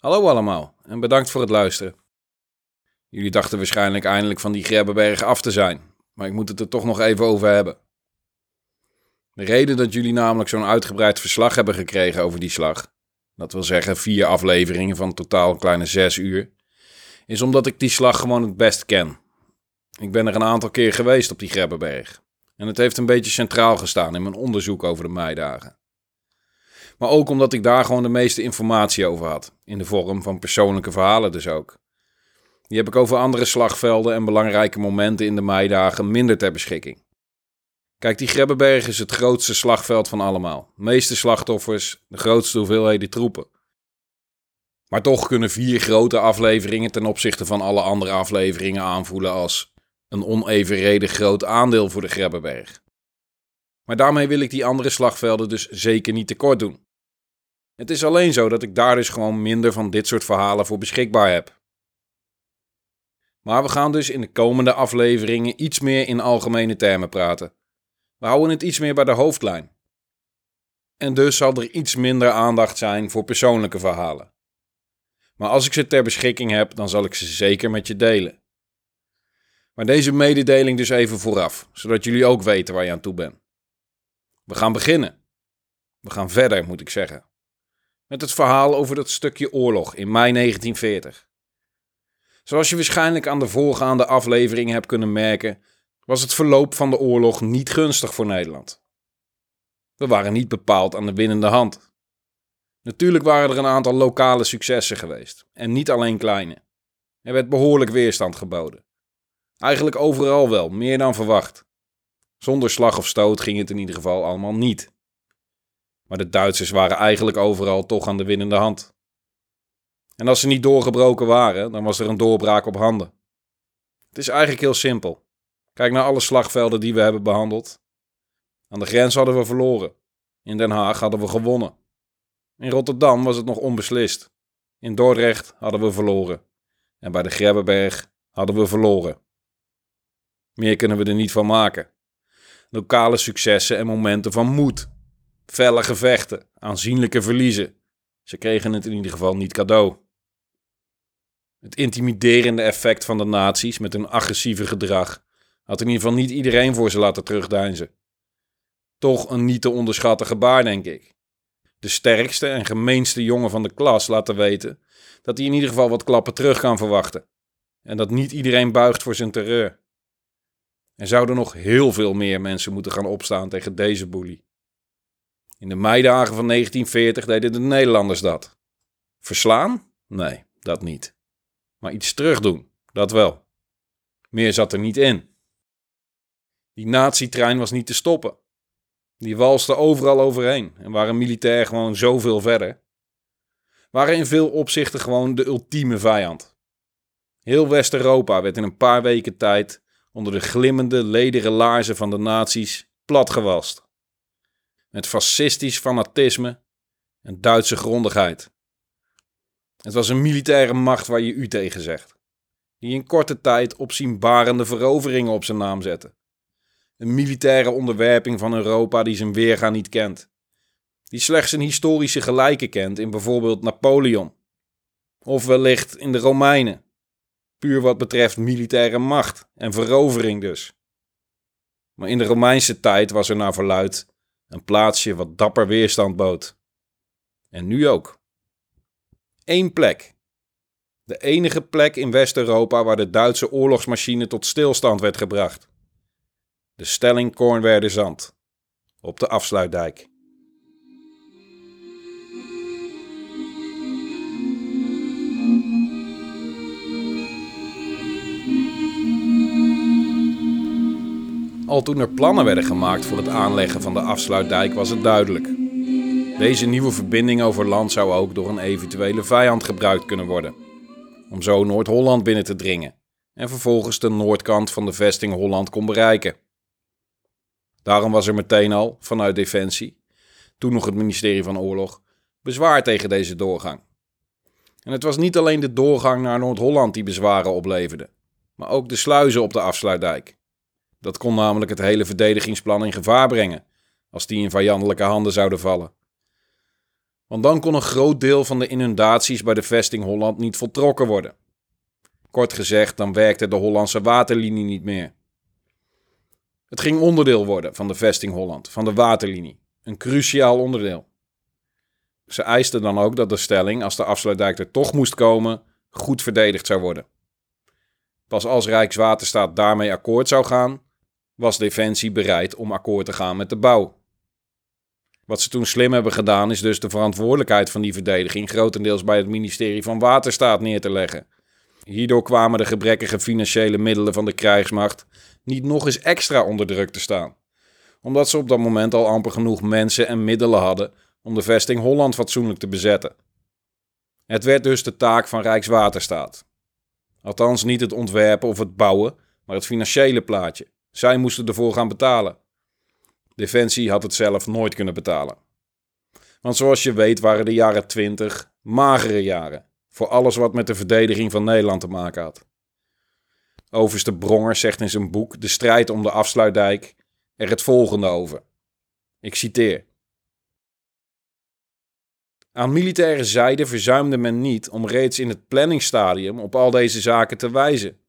Hallo allemaal en bedankt voor het luisteren. Jullie dachten waarschijnlijk eindelijk van die Grebbeberg af te zijn, maar ik moet het er toch nog even over hebben. De reden dat jullie namelijk zo'n uitgebreid verslag hebben gekregen over die slag, dat wil zeggen vier afleveringen van totaal een kleine zes uur, is omdat ik die slag gewoon het best ken. Ik ben er een aantal keer geweest op die Grebbeberg en het heeft een beetje centraal gestaan in mijn onderzoek over de meidagen. Maar ook omdat ik daar gewoon de meeste informatie over had, in de vorm van persoonlijke verhalen dus ook. Die heb ik over andere slagvelden en belangrijke momenten in de meidagen minder ter beschikking. Kijk, die Grebbeberg is het grootste slagveld van allemaal. De meeste slachtoffers, de grootste hoeveelheden troepen. Maar toch kunnen vier grote afleveringen ten opzichte van alle andere afleveringen aanvoelen als een onevenredig groot aandeel voor de Grebbeberg. Maar daarmee wil ik die andere slagvelden dus zeker niet tekort doen. Het is alleen zo dat ik daar dus gewoon minder van dit soort verhalen voor beschikbaar heb. Maar we gaan dus in de komende afleveringen iets meer in algemene termen praten. We houden het iets meer bij de hoofdlijn. En dus zal er iets minder aandacht zijn voor persoonlijke verhalen. Maar als ik ze ter beschikking heb, dan zal ik ze zeker met je delen. Maar deze mededeling dus even vooraf, zodat jullie ook weten waar je aan toe bent. We gaan beginnen. We gaan verder, moet ik zeggen. Met het verhaal over dat stukje oorlog in mei 1940. Zoals je waarschijnlijk aan de voorgaande afleveringen hebt kunnen merken, was het verloop van de oorlog niet gunstig voor Nederland. We waren niet bepaald aan de winnende hand. Natuurlijk waren er een aantal lokale successen geweest, en niet alleen kleine. Er werd behoorlijk weerstand geboden. Eigenlijk overal wel, meer dan verwacht. Zonder slag of stoot ging het in ieder geval allemaal niet. Maar de Duitsers waren eigenlijk overal toch aan de winnende hand. En als ze niet doorgebroken waren, dan was er een doorbraak op handen. Het is eigenlijk heel simpel. Kijk naar alle slagvelden die we hebben behandeld. Aan de grens hadden we verloren. In Den Haag hadden we gewonnen. In Rotterdam was het nog onbeslist. In Dordrecht hadden we verloren. En bij de Grebbeberg hadden we verloren. Meer kunnen we er niet van maken. Lokale successen en momenten van moed. Felle gevechten, aanzienlijke verliezen. Ze kregen het in ieder geval niet cadeau. Het intimiderende effect van de nazi's met hun agressieve gedrag had in ieder geval niet iedereen voor ze laten terugdeinzen. Toch een niet te onderschatten gebaar, denk ik. De sterkste en gemeenste jongen van de klas laten weten dat hij in ieder geval wat klappen terug kan verwachten. En dat niet iedereen buigt voor zijn terreur. Er zouden nog heel veel meer mensen moeten gaan opstaan tegen deze boelie. In de meidagen van 1940 deden de Nederlanders dat. Verslaan? Nee, dat niet. Maar iets terugdoen, dat wel. Meer zat er niet in. Die nazi-trein was niet te stoppen. Die walste overal overheen en waren militair gewoon zoveel verder. Waren in veel opzichten gewoon de ultieme vijand. Heel West-Europa werd in een paar weken tijd onder de glimmende lederen laarzen van de nazi's platgewast. Met fascistisch fanatisme en Duitse grondigheid. Het was een militaire macht waar je u tegen zegt. Die in korte tijd opzienbarende veroveringen op zijn naam zette. Een militaire onderwerping van Europa die zijn weerga niet kent. Die slechts een historische gelijke kent in bijvoorbeeld Napoleon. Of wellicht in de Romeinen. Puur wat betreft militaire macht en verovering dus. Maar in de Romeinse tijd was er naar verluid een plaatsje wat dapper weerstand bood. En nu ook. Eén plek. De enige plek in West-Europa waar de Duitse oorlogsmachine tot stilstand werd gebracht. De stelling Kornwerder-Zand. Op de afsluitdijk. Al toen er plannen werden gemaakt voor het aanleggen van de afsluitdijk was het duidelijk. Deze nieuwe verbinding over land zou ook door een eventuele vijand gebruikt kunnen worden. Om zo Noord-Holland binnen te dringen en vervolgens de noordkant van de vesting Holland kon bereiken. Daarom was er meteen al, vanuit Defensie, toen nog het ministerie van Oorlog, bezwaar tegen deze doorgang. En het was niet alleen de doorgang naar Noord-Holland die bezwaren opleverde, maar ook de sluizen op de afsluitdijk. Dat kon namelijk het hele verdedigingsplan in gevaar brengen, als die in vijandelijke handen zouden vallen. Want dan kon een groot deel van de inundaties bij de vesting Holland niet voltrokken worden. Kort gezegd, dan werkte de Hollandse waterlinie niet meer. Het ging onderdeel worden van de vesting Holland, van de waterlinie. Een cruciaal onderdeel. Ze eisten dan ook dat de stelling, als de afsluitdijk er toch moest komen, goed verdedigd zou worden. Pas als Rijkswaterstaat daarmee akkoord zou gaan, was Defensie bereid om akkoord te gaan met de bouw. Wat ze toen slim hebben gedaan, is dus de verantwoordelijkheid van die verdediging grotendeels bij het ministerie van Waterstaat neer te leggen. Hierdoor kwamen de gebrekkige financiële middelen van de krijgsmacht niet nog eens extra onder druk te staan, omdat ze op dat moment al amper genoeg mensen en middelen hadden om de vesting Holland fatsoenlijk te bezetten. Het werd dus de taak van Rijkswaterstaat. Althans niet het ontwerpen of het bouwen, maar het financiële plaatje. Zij moesten ervoor gaan betalen. Defensie had het zelf nooit kunnen betalen. Want zoals je weet waren de jaren 20 magere jaren voor alles wat met de verdediging van Nederland te maken had. Overste Bronger zegt in zijn boek De strijd om de afsluitdijk er het volgende over. Ik citeer. Aan militaire zijde verzuimde men niet om reeds in het planningsstadium op al deze zaken te wijzen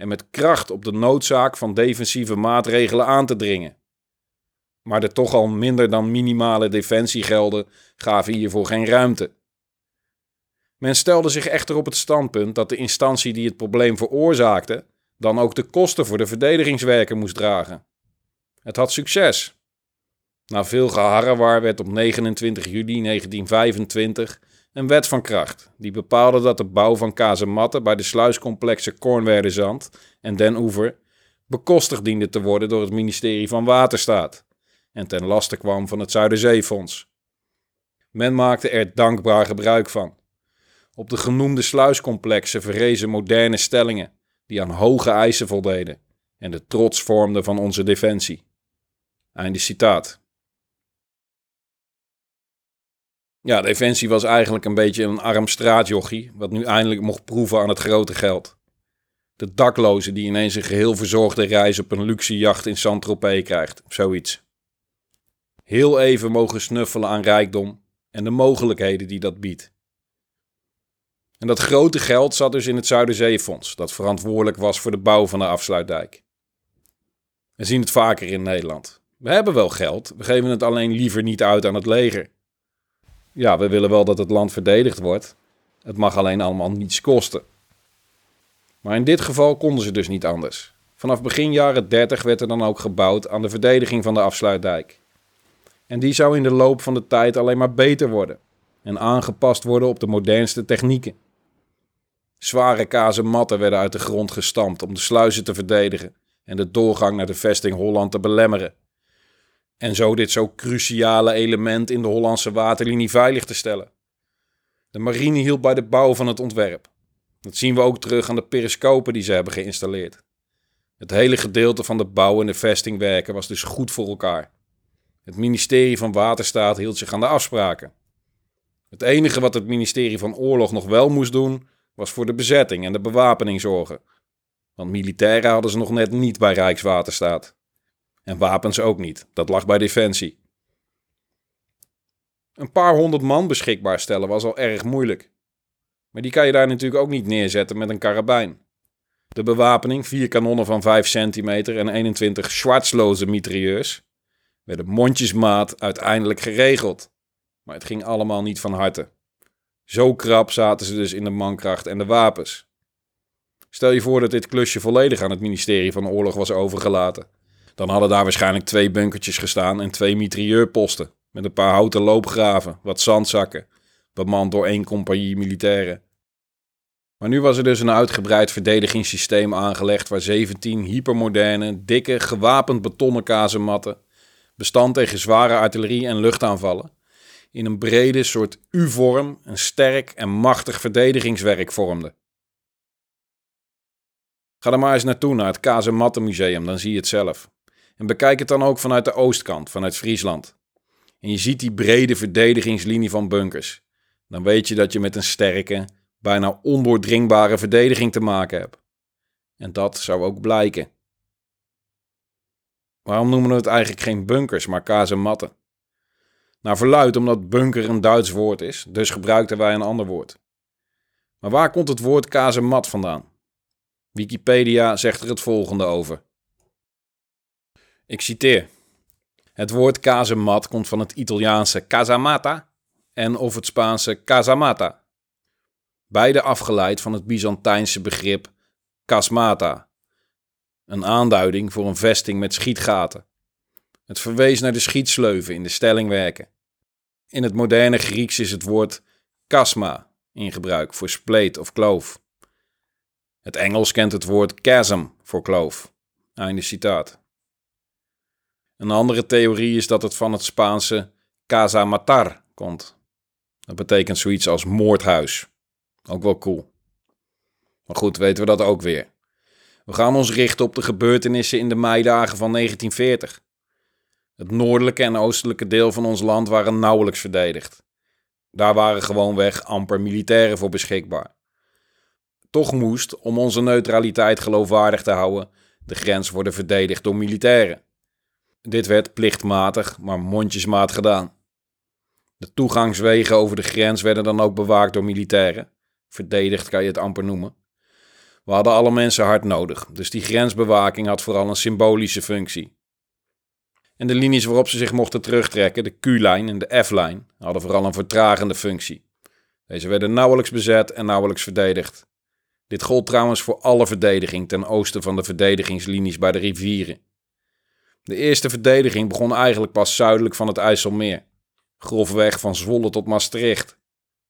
en met kracht op de noodzaak van defensieve maatregelen aan te dringen. Maar de toch al minder dan minimale defensiegelden gaven hiervoor geen ruimte. Men stelde zich echter op het standpunt dat de instantie die het probleem veroorzaakte dan ook de kosten voor de verdedigingswerken moest dragen. Het had succes. Na veel geharrewar werd op 29 juli 1925 een wet van kracht die bepaalde dat de bouw van kazematten bij de sluiscomplexen Kornwerderzand en Den Oever bekostigd diende te worden door het ministerie van Waterstaat en ten laste kwam van het Zuiderzeefonds. Men maakte er dankbaar gebruik van. Op de genoemde sluiscomplexen verrezen moderne stellingen die aan hoge eisen voldeden en de trots vormden van onze defensie. Einde citaat. Ja, Defensie was eigenlijk een beetje een arm straatjochie, wat nu eindelijk mocht proeven aan het grote geld. De dakloze die ineens een geheel verzorgde reis op een luxe jacht in Saint-Tropez krijgt, of zoiets. Heel even mogen snuffelen aan rijkdom en de mogelijkheden die dat biedt. En dat grote geld zat dus in het Zuiderzeefonds, dat verantwoordelijk was voor de bouw van de afsluitdijk. We zien het vaker in Nederland. We hebben wel geld, we geven het alleen liever niet uit aan het leger. Ja, we willen wel dat het land verdedigd wordt. Het mag alleen allemaal niets kosten. Maar in dit geval konden ze dus niet anders. Vanaf begin jaren 30 werd er dan ook gebouwd aan de verdediging van de afsluitdijk. En die zou in de loop van de tijd alleen maar beter worden en aangepast worden op de modernste technieken. Zware kazen matten werden uit de grond gestampt om de sluizen te verdedigen en de doorgang naar de vesting Holland te belemmeren. En zo dit zo cruciale element in de Hollandse waterlinie veilig te stellen. De marine hielp bij de bouw van het ontwerp. Dat zien we ook terug aan de periscopen die ze hebben geïnstalleerd. Het hele gedeelte van de bouw en de vestingwerken was dus goed voor elkaar. Het ministerie van Waterstaat hield zich aan de afspraken. Het enige wat het ministerie van Oorlog nog wel moest doen, was voor de bezetting en de bewapening zorgen. Want militairen hadden ze nog net niet bij Rijkswaterstaat. En wapens ook niet, dat lag bij Defensie. Een paar honderd man beschikbaar stellen was al erg moeilijk. Maar die kan je daar natuurlijk ook niet neerzetten met een karabijn. De bewapening, vier kanonnen van 5 centimeter en 21 Schwarzloze mitrailleurs, werden mondjesmaat uiteindelijk geregeld. Maar het ging allemaal niet van harte. Zo krap zaten ze dus in de mankracht en de wapens. Stel je voor dat dit klusje volledig aan het ministerie van Oorlog was overgelaten. Dan hadden daar waarschijnlijk twee bunkertjes gestaan en twee mitrailleurposten. Met een paar houten loopgraven, wat zandzakken, bemand door één compagnie militairen. Maar nu was er dus een uitgebreid verdedigingssysteem aangelegd waar 17 hypermoderne, dikke, gewapend betonnen kazematten, bestand tegen zware artillerie en luchtaanvallen, in een brede soort U-vorm een sterk en machtig verdedigingswerk vormde. Ga er maar eens naartoe naar het Kazemattenmuseum, dan zie je het zelf. En bekijk het dan ook vanuit de oostkant, vanuit Friesland. En je ziet die brede verdedigingslinie van bunkers. Dan weet je dat je met een sterke, bijna ondoordringbare verdediging te maken hebt. En dat zou ook blijken. Waarom noemen we het eigenlijk geen bunkers, maar kazematten? Naar verluid omdat bunker een Duits woord is, dus gebruikten wij een ander woord. Maar waar komt het woord kazemat vandaan? Wikipedia zegt er het volgende over. Ik citeer. Het woord kazemat komt van het Italiaanse casamata en of het Spaanse casamata. Beide afgeleid van het Byzantijnse begrip kasmata, een aanduiding voor een vesting met schietgaten. Het verwees naar de schietsleuven in de stellingwerken. In het moderne Grieks is het woord kasma in gebruik voor spleet of kloof. Het Engels kent het woord chasm voor kloof. Einde citaat. Een andere theorie is dat het van het Spaanse casa matar komt. Dat betekent zoiets als moordhuis. Ook wel cool. Maar goed, weten we dat ook weer. We gaan ons richten op de gebeurtenissen in de meidagen van 1940. Het noordelijke en oostelijke deel van ons land waren nauwelijks verdedigd. Daar waren gewoonweg amper militairen voor beschikbaar. Toch moest, om onze neutraliteit geloofwaardig te houden, de grens worden verdedigd door militairen. Dit werd plichtmatig, maar mondjesmaat gedaan. De toegangswegen over de grens werden dan ook bewaakt door militairen. Verdedigd kan je het amper noemen. We hadden alle mensen hard nodig, dus die grensbewaking had vooral een symbolische functie. En de linies waarop ze zich mochten terugtrekken, de Q-lijn en de F-lijn, hadden vooral een vertragende functie. Deze werden nauwelijks bezet en nauwelijks verdedigd. Dit gold trouwens voor alle verdediging ten oosten van de verdedigingslinies bij de rivieren. De eerste verdediging begon eigenlijk pas zuidelijk van het IJsselmeer, grofweg van Zwolle tot Maastricht,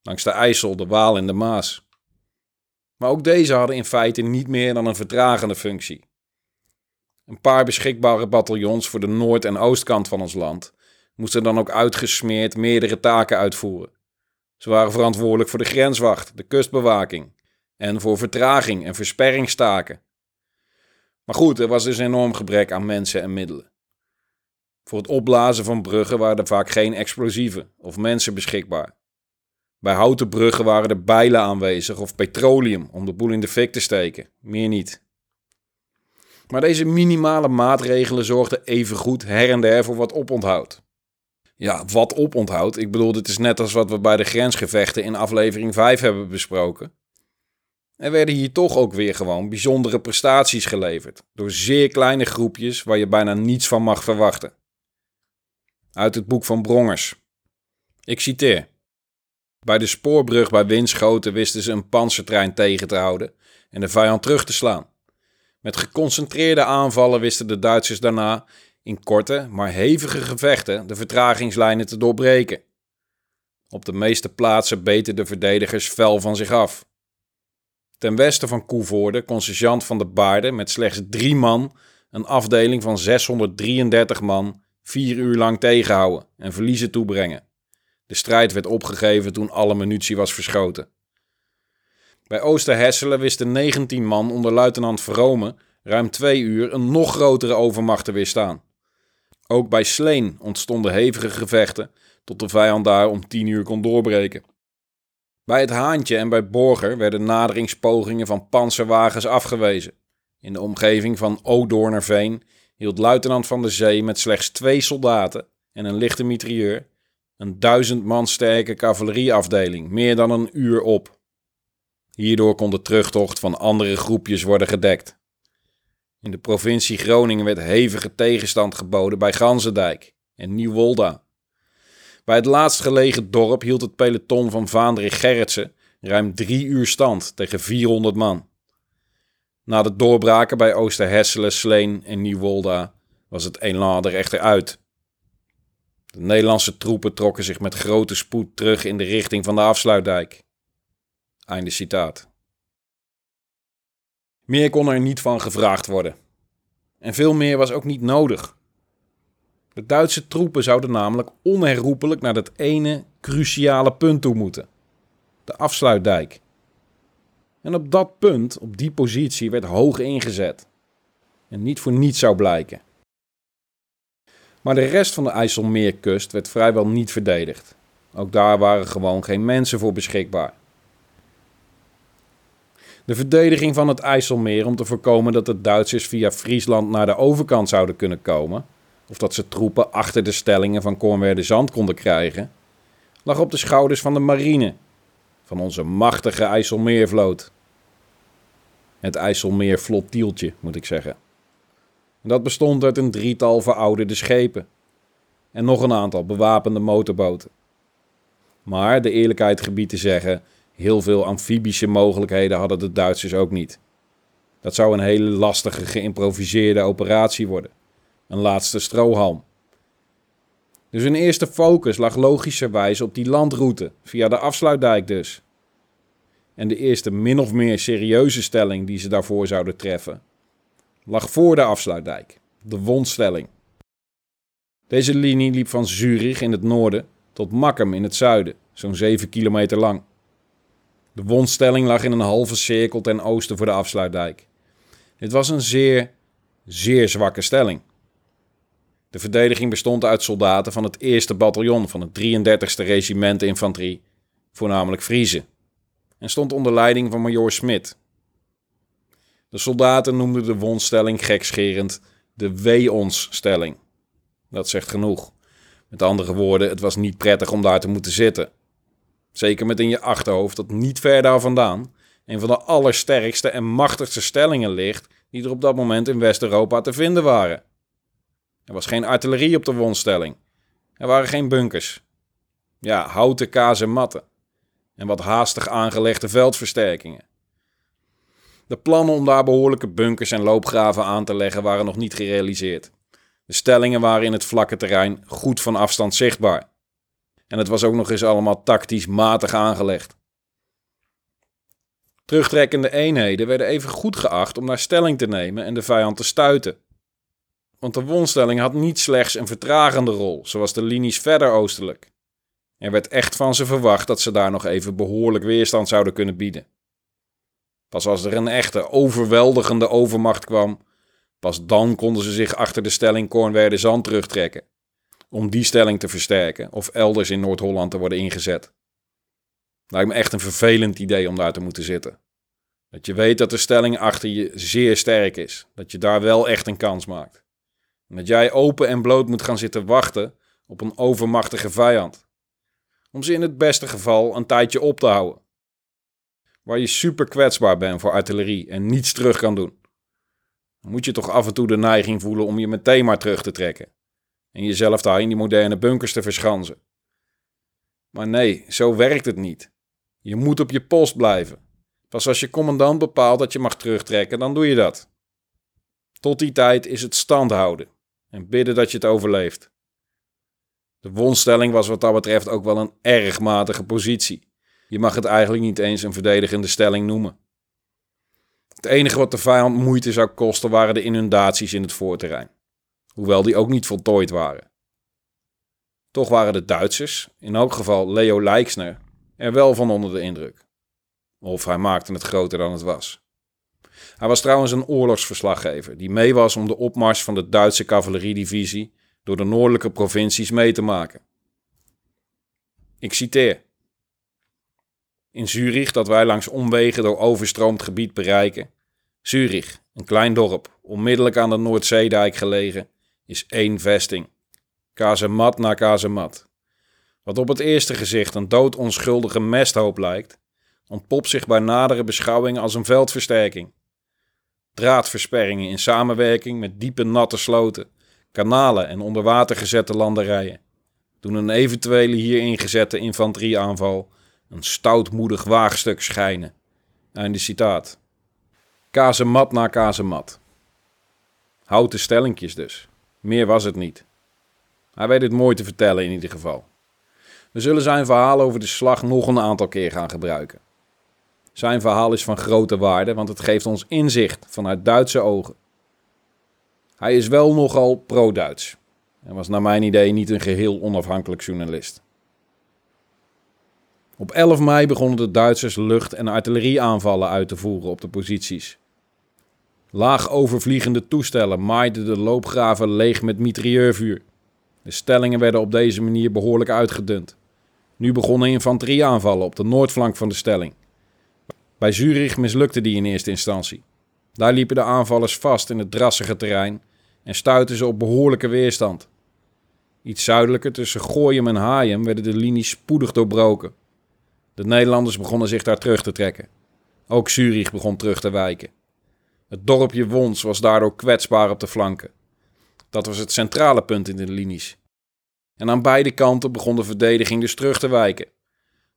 langs de IJssel, de Waal en de Maas. Maar ook deze hadden in feite niet meer dan een vertragende functie. Een paar beschikbare bataljons voor de noord- en oostkant van ons land moesten dan ook uitgesmeerd meerdere taken uitvoeren. Ze waren verantwoordelijk voor de grenswacht, de kustbewaking en voor vertraging en versperringstaken. Maar goed, er was dus een enorm gebrek aan mensen en middelen. Voor het opblazen van bruggen waren er vaak geen explosieven of mensen beschikbaar. Bij houten bruggen waren er bijlen aanwezig of petroleum om de boel in de fik te steken, meer niet. Maar deze minimale maatregelen zorgden evengoed her en der voor wat oponthoud. Ja, wat oponthoud? Ik bedoel, dit is net als wat we bij de grensgevechten in aflevering 5 hebben besproken. Er werden hier toch ook weer gewoon bijzondere prestaties geleverd. Door zeer kleine groepjes waar je bijna niets van mag verwachten. Uit het boek van Brongers. Ik citeer. Bij de spoorbrug bij Winschoten wisten ze een panzertrein tegen te houden en de vijand terug te slaan. Met geconcentreerde aanvallen wisten de Duitsers daarna in korte, maar hevige gevechten de vertragingslijnen te doorbreken. Op de meeste plaatsen beten de verdedigers fel van zich af. Ten westen van Koevoorde kon sergeant van de Baarden met slechts drie man een afdeling van 633 man vier uur lang tegenhouden en verliezen toebrengen. De strijd werd opgegeven toen alle munitie was verschoten. Bij Oosterhesselen wisten 19 man onder luitenant Vrome ruim twee uur een nog grotere overmacht te weerstaan. Ook bij Sleen ontstonden hevige gevechten tot de vijand daar om 10 uur kon doorbreken. Bij het Haantje en bij Borger werden naderingspogingen van panzerwagens afgewezen. In de omgeving van Odoornerveen hield luitenant van de Zee met slechts twee soldaten en een lichte mitrailleur een duizend man sterke cavalerieafdeling meer dan een uur op. Hierdoor kon de terugtocht van andere groepjes worden gedekt. In de provincie Groningen werd hevige tegenstand geboden bij Ganzendijk en Nieuwolda. Bij het laatst gelegen dorp hield het peloton van Vaandrig Gerritsen ruim drie uur stand tegen 400 man. Na de doorbraken bij Oosterhesselen, Sleen en Nieuwolda was het elan er echter uit. De Nederlandse troepen trokken zich met grote spoed terug in de richting van de afsluitdijk. Einde citaat. Meer kon er niet van gevraagd worden. En veel meer was ook niet nodig. De Duitse troepen zouden namelijk onherroepelijk naar dat ene cruciale punt toe moeten: de afsluitdijk. En op dat punt, op die positie, werd hoog ingezet. En niet voor niets zou blijken. Maar de rest van de IJsselmeerkust werd vrijwel niet verdedigd. Ook daar waren gewoon geen mensen voor beschikbaar. De verdediging van het IJsselmeer om te voorkomen dat de Duitsers via Friesland naar de overkant zouden kunnen komen, of dat ze troepen achter de stellingen van Cornwerde Zand konden krijgen, lag op de schouders van de marine, van onze machtige IJsselmeervloot. Het IJsselmeerflottieltje, moet ik zeggen. Dat bestond uit een drietal verouderde schepen en nog een aantal bewapende motorboten. Maar de eerlijkheid gebied te zeggen, heel veel amfibische mogelijkheden hadden de Duitsers ook niet. Dat zou een hele lastige geïmproviseerde operatie worden. Een laatste strohalm. Dus hun eerste focus lag logischerwijs op die landroute, via de afsluitdijk dus. En de eerste min of meer serieuze stelling die ze daarvoor zouden treffen, lag voor de afsluitdijk, de wondstelling. Deze linie liep van Zurich in het noorden tot Makkum in het zuiden, zo'n 7 kilometer lang. De wondstelling lag in een halve cirkel ten oosten voor de afsluitdijk. Dit was een zeer, zeer zwakke stelling. De verdediging bestond uit soldaten van het 1e bataljon van het 33e regiment infanterie, voornamelijk Friese, en stond onder leiding van majoor Smit. De soldaten noemden de wondstelling gekscherend de Weonsstelling. Dat zegt genoeg. Met andere woorden, het was niet prettig om daar te moeten zitten. Zeker met in je achterhoofd dat niet ver daar vandaan een van de allersterkste en machtigste stellingen ligt die er op dat moment in West-Europa te vinden waren. Er was geen artillerie op de wondstelling. Er waren geen bunkers. Ja, houten kaas en matten. En wat haastig aangelegde veldversterkingen. De plannen om daar behoorlijke bunkers en loopgraven aan te leggen waren nog niet gerealiseerd. De stellingen waren in het vlakke terrein goed van afstand zichtbaar. En het was ook nog eens allemaal tactisch matig aangelegd. Terugtrekkende eenheden werden even goed geacht om naar stelling te nemen en de vijand te stuiten. Want de wonstelling had niet slechts een vertragende rol, zoals de linies verder oostelijk. Er werd echt van ze verwacht dat ze daar nog even behoorlijk weerstand zouden kunnen bieden. Pas als er een echte overweldigende overmacht kwam, pas dan konden ze zich achter de stelling Kornwerde Zand terugtrekken. Om die stelling te versterken of elders in Noord-Holland te worden ingezet. Lijkt me echt een vervelend idee om daar te moeten zitten. Dat je weet dat de stelling achter je zeer sterk is. Dat je daar wel echt een kans maakt. En dat jij open en bloot moet gaan zitten wachten op een overmachtige vijand. Om ze in het beste geval een tijdje op te houden. Waar je super kwetsbaar bent voor artillerie en niets terug kan doen. Dan moet je toch af en toe de neiging voelen om je meteen maar terug te trekken. En jezelf daar in die moderne bunkers te verschansen. Maar nee, zo werkt het niet. Je moet op je post blijven. Pas als je commandant bepaalt dat je mag terugtrekken, dan doe je dat. Tot die tijd is het stand houden en bidden dat je het overleeft. De wondstelling was wat dat betreft ook wel een erg matige positie. Je mag het eigenlijk niet eens een verdedigende stelling noemen. Het enige wat de vijand moeite zou kosten waren de inundaties in het voorterrein, hoewel die ook niet voltooid waren. Toch waren de Duitsers, in elk geval Leo Leixner, er wel van onder de indruk. Of hij maakte het groter dan het was. Hij was trouwens een oorlogsverslaggever die mee was om de opmars van de Duitse cavalleriedivisie door de noordelijke provincies mee te maken. Ik citeer. In Zurich, dat wij langs omwegen door overstroomd gebied bereiken. Zurich, een klein dorp, onmiddellijk aan de Noordzeedijk gelegen, is één vesting. Kazemat na kazemat. Wat op het eerste gezicht een doodonschuldige mesthoop lijkt, ontpopt zich bij nadere beschouwing als een veldversterking. Draadversperringen in samenwerking met diepe natte sloten, kanalen en onder water gezette landerijen doen een eventuele hierin gezette infanterieaanval een stoutmoedig waagstuk schijnen. Einde citaat. Kazemat na kazemat. Houten stellingjes dus. Meer was het niet. Hij weet het mooi te vertellen in ieder geval. We zullen zijn verhaal over de slag nog een aantal keer gaan gebruiken. Zijn verhaal is van grote waarde, want het geeft ons inzicht vanuit Duitse ogen. Hij is wel nogal pro-Duits en was naar mijn idee niet een geheel onafhankelijk journalist. Op 11 mei begonnen de Duitsers lucht- en artillerieaanvallen uit te voeren op de posities. Laag overvliegende toestellen maaiden de loopgraven leeg met mitrailleurvuur. De stellingen werden op deze manier behoorlijk uitgedund. Nu begonnen infanterieaanvallen op de noordflank van de stelling. Bij Zurich mislukte die in eerste instantie. Daar liepen de aanvallers vast in het drassige terrein en stuitten ze op behoorlijke weerstand. Iets zuidelijker tussen Gooium en Haaien werden de linies spoedig doorbroken. De Nederlanders begonnen zich daar terug te trekken. Ook Zurich begon terug te wijken. Het dorpje Wons was daardoor kwetsbaar op de flanken. Dat was het centrale punt in de linies. En aan beide kanten begon de verdediging dus terug te wijken.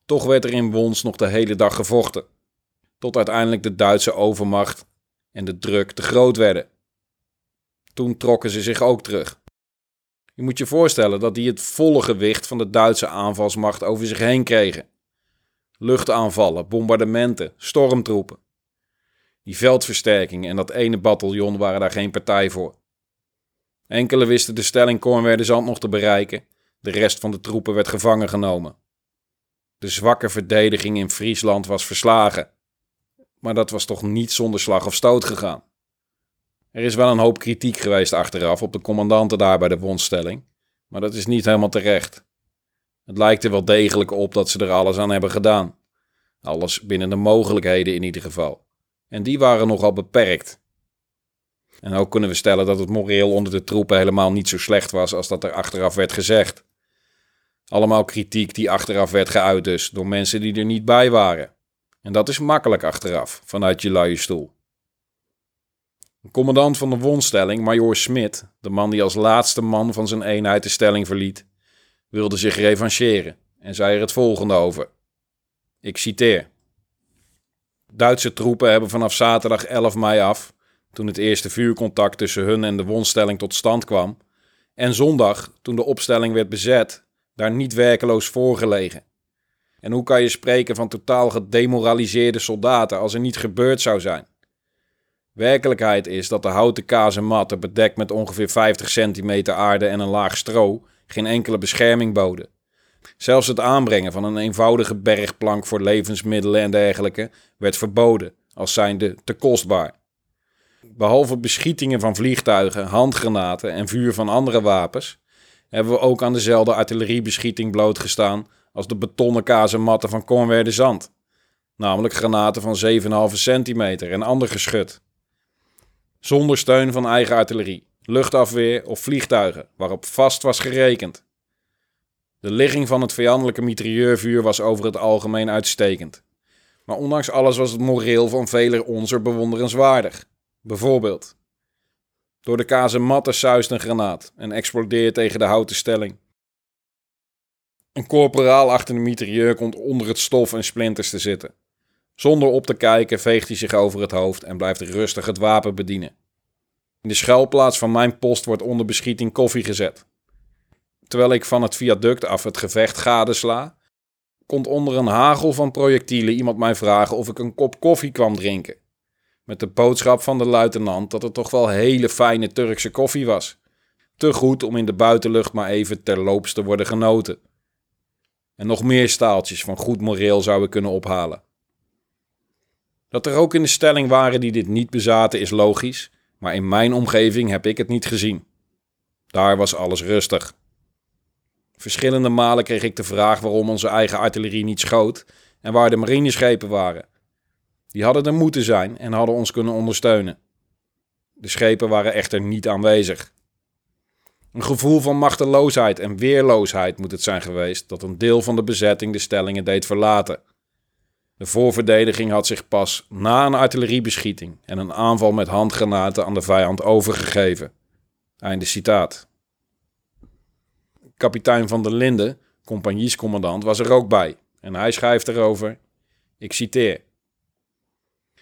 Toch werd er in Wons nog de hele dag gevochten, tot uiteindelijk de Duitse overmacht en de druk te groot werden. Toen trokken ze zich ook terug. Je moet je voorstellen dat die het volle gewicht van de Duitse aanvalsmacht over zich heen kregen. Luchtaanvallen, bombardementen, stormtroepen. Die veldversterking en dat ene bataljon waren daar geen partij voor. Enkele wisten de stelling Kornwerderzand nog te bereiken, de rest van de troepen werd gevangen genomen. De zwakke verdediging in Friesland was verslagen. Maar dat was toch niet zonder slag of stoot gegaan. Er is wel een hoop kritiek geweest achteraf op de commandanten daar bij de wondstelling, maar dat is niet helemaal terecht. Het lijkt er wel degelijk op dat ze er alles aan hebben gedaan. Alles binnen de mogelijkheden in ieder geval. En die waren nogal beperkt. En ook kunnen we stellen dat het moreel onder de troepen helemaal niet zo slecht was als dat er achteraf werd gezegd. Allemaal kritiek die achteraf werd geuit dus, door mensen die er niet bij waren. En dat is makkelijk achteraf, vanuit je luie stoel. Een commandant van de wonstelling, Major Smit, de man die als laatste man van zijn eenheid de stelling verliet, wilde zich revancheren en zei er het volgende over. Ik citeer. Duitse troepen hebben vanaf zaterdag 11 mei af, toen het eerste vuurcontact tussen hun en de wonstelling tot stand kwam, en zondag, toen de opstelling werd bezet, daar niet werkeloos voorgelegen. En hoe kan je spreken van totaal gedemoraliseerde soldaten als er niet gebeurd zou zijn? Werkelijkheid is dat de houten kazematten bedekt met ongeveer 50 centimeter aarde en een laag stro geen enkele bescherming boden. Zelfs het aanbrengen van een eenvoudige bergplank voor levensmiddelen en dergelijke werd verboden, als zijnde te kostbaar. Behalve beschietingen van vliegtuigen, handgranaten en vuur van andere wapens, hebben we ook aan dezelfde artilleriebeschieting blootgestaan als de betonnen kazematten van Cornwerde Zand. Namelijk granaten van 7,5 centimeter en ander geschut. Zonder steun van eigen artillerie, luchtafweer of vliegtuigen, waarop vast was gerekend. De ligging van het vijandelijke mitrailleurvuur was over het algemeen uitstekend. Maar ondanks alles was het moreel van velen onzer bewonderenswaardig. Bijvoorbeeld, door de kazematten suist een granaat en explodeert tegen de houten stelling. Een corporaal achter de mitrailleur komt onder het stof en splinters te zitten. Zonder op te kijken veegt hij zich over het hoofd en blijft rustig het wapen bedienen. In de schuilplaats van mijn post wordt onder beschieting koffie gezet. Terwijl ik van het viaduct af het gevecht gadesla, komt onder een hagel van projectielen iemand mij vragen of ik een kop koffie kwam drinken. Met de boodschap van de luitenant dat het toch wel hele fijne Turkse koffie was. Te goed om in de buitenlucht maar even terloops te worden genoten. En nog meer staaltjes van goed moreel zou ik kunnen ophalen. Dat er ook in de stelling waren die dit niet bezaten is logisch, maar in mijn omgeving heb ik het niet gezien. Daar was alles rustig. Verschillende malen kreeg ik de vraag waarom onze eigen artillerie niet schoot en waar de marineschepen waren. Die hadden er moeten zijn en hadden ons kunnen ondersteunen. De schepen waren echter niet aanwezig. Een gevoel van machteloosheid en weerloosheid moet het zijn geweest dat een deel van de bezetting de stellingen deed verlaten. De voorverdediging had zich pas na een artilleriebeschieting en een aanval met handgranaten aan de vijand overgegeven. Einde citaat. Kapitein van der Linden, compagniescommandant, was er ook bij en hij schrijft erover: Ik citeer.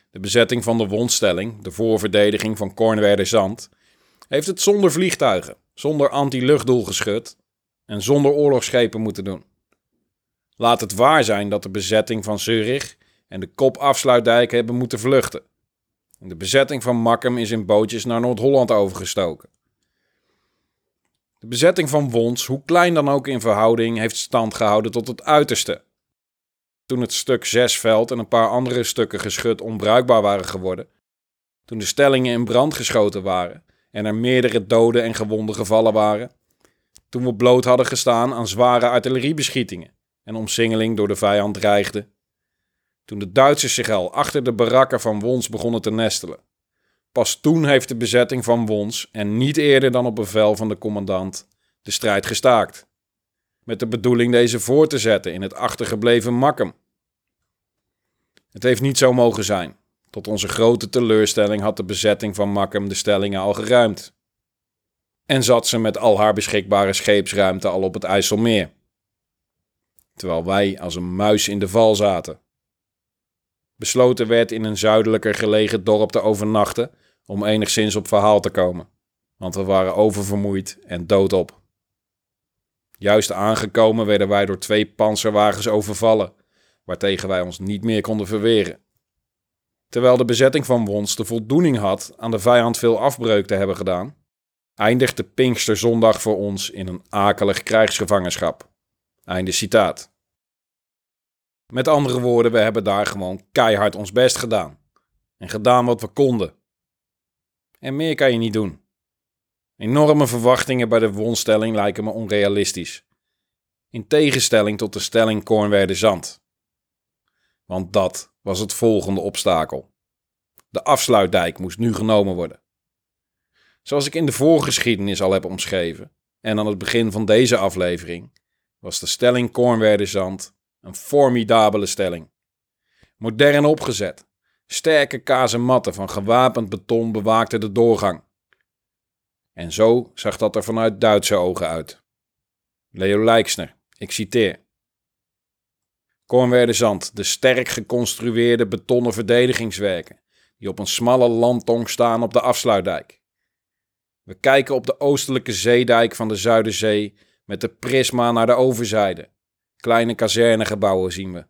De bezetting van de wondstelling, de voorverdediging van Kornwerder Zand, heeft het zonder vliegtuigen, zonder anti-luchtdoelgeschut en zonder oorlogsschepen moeten doen. Laat het waar zijn dat de bezetting van Zurich en de kopafsluitdijk hebben moeten vluchten. de bezetting van Makkum is in bootjes naar Noord-Holland overgestoken. De bezetting van Wons, hoe klein dan ook in verhouding, heeft stand gehouden tot het uiterste. Toen het stuk Zesveld en een paar andere stukken geschut onbruikbaar waren geworden. Toen de stellingen in brand geschoten waren en er meerdere doden en gewonden gevallen waren. Toen we bloot hadden gestaan aan zware artilleriebeschietingen en omsingeling door de vijand dreigde. Toen de Duitsers zich al achter de barakken van Wons begonnen te nestelen. Pas toen heeft de bezetting van Wons, en niet eerder dan op bevel van de commandant, de strijd gestaakt. Met de bedoeling deze voor te zetten in het achtergebleven Makkum. Het heeft niet zo mogen zijn. Tot onze grote teleurstelling had de bezetting van Makkum de stellingen al geruimd. En zat ze met al haar beschikbare scheepsruimte al op het IJsselmeer. Terwijl wij als een muis in de val zaten. Besloten werd in een zuidelijker gelegen dorp te overnachten om enigszins op verhaal te komen, want we waren oververmoeid en doodop. Juist aangekomen werden wij door twee panzerwagens overvallen, waartegen wij ons niet meer konden verweren. Terwijl de bezetting van Wons de voldoening had aan de vijand veel afbreuk te hebben gedaan, eindigde Pinksterzondag voor ons in een akelig krijgsgevangenschap. Einde citaat. Met andere woorden, we hebben daar gewoon keihard ons best gedaan. En gedaan wat we konden. En meer kan je niet doen. Enorme verwachtingen bij de wonstelling lijken me onrealistisch. In tegenstelling tot de stelling Kornwerde Zand. Want dat was het volgende obstakel. De afsluitdijk moest nu genomen worden. Zoals ik in de voorgeschiedenis al heb omschreven, en aan het begin van deze aflevering, was de stelling Kornwerde Zand een formidabele stelling. Modern opgezet, sterke kazematten van gewapend beton bewaakten de doorgang. En zo zag dat er vanuit Duitse ogen uit. Leo Lijksner, ik citeer. Kornwerde Zand, de sterk geconstrueerde betonnen verdedigingswerken, die op een smalle landtong staan op de afsluitdijk. We kijken op de oostelijke zeedijk van de Zuiderzee met de prisma naar de overzijde. Kleine kazernegebouwen zien we.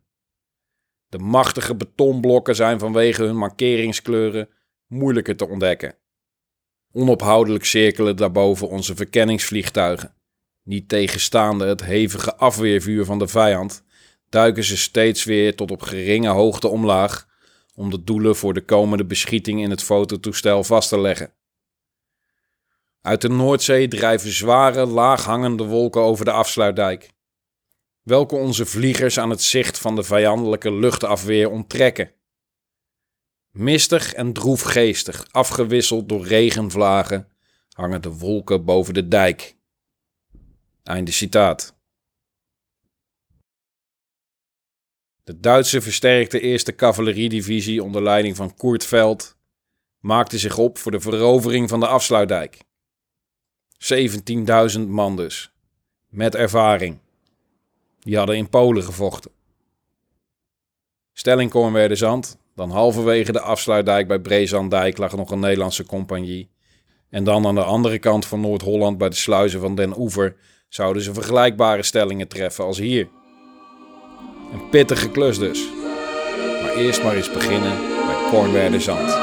De machtige betonblokken zijn vanwege hun markeringskleuren moeilijker te ontdekken. Onophoudelijk cirkelen daarboven onze verkenningsvliegtuigen. Niet tegenstaande het hevige afweervuur van de vijand, duiken ze steeds weer tot op geringe hoogte omlaag om de doelen voor de komende beschieting in het fototoestel vast te leggen. Uit de Noordzee drijven zware, laaghangende wolken over de afsluitdijk, welke onze vliegers aan het zicht van de vijandelijke luchtafweer onttrekken. Mistig en droefgeestig, afgewisseld door regenvlagen, hangen de wolken boven de dijk. Einde citaat. De Duitse versterkte eerste cavalleriedivisie onder leiding van Kurt Veld maakte zich op voor de verovering van de afsluitdijk. 17.000 man dus, met ervaring. Die hadden in Polen gevochten. Stelling werden Zand, dan halverwege de afsluitdijk bij Brezandijk lag nog een Nederlandse compagnie. En dan aan de andere kant van Noord-Holland bij de sluizen van Den Oever zouden ze vergelijkbare stellingen treffen als hier. Een pittige klus dus. Maar eerst maar eens beginnen bij Kornwerde Zand.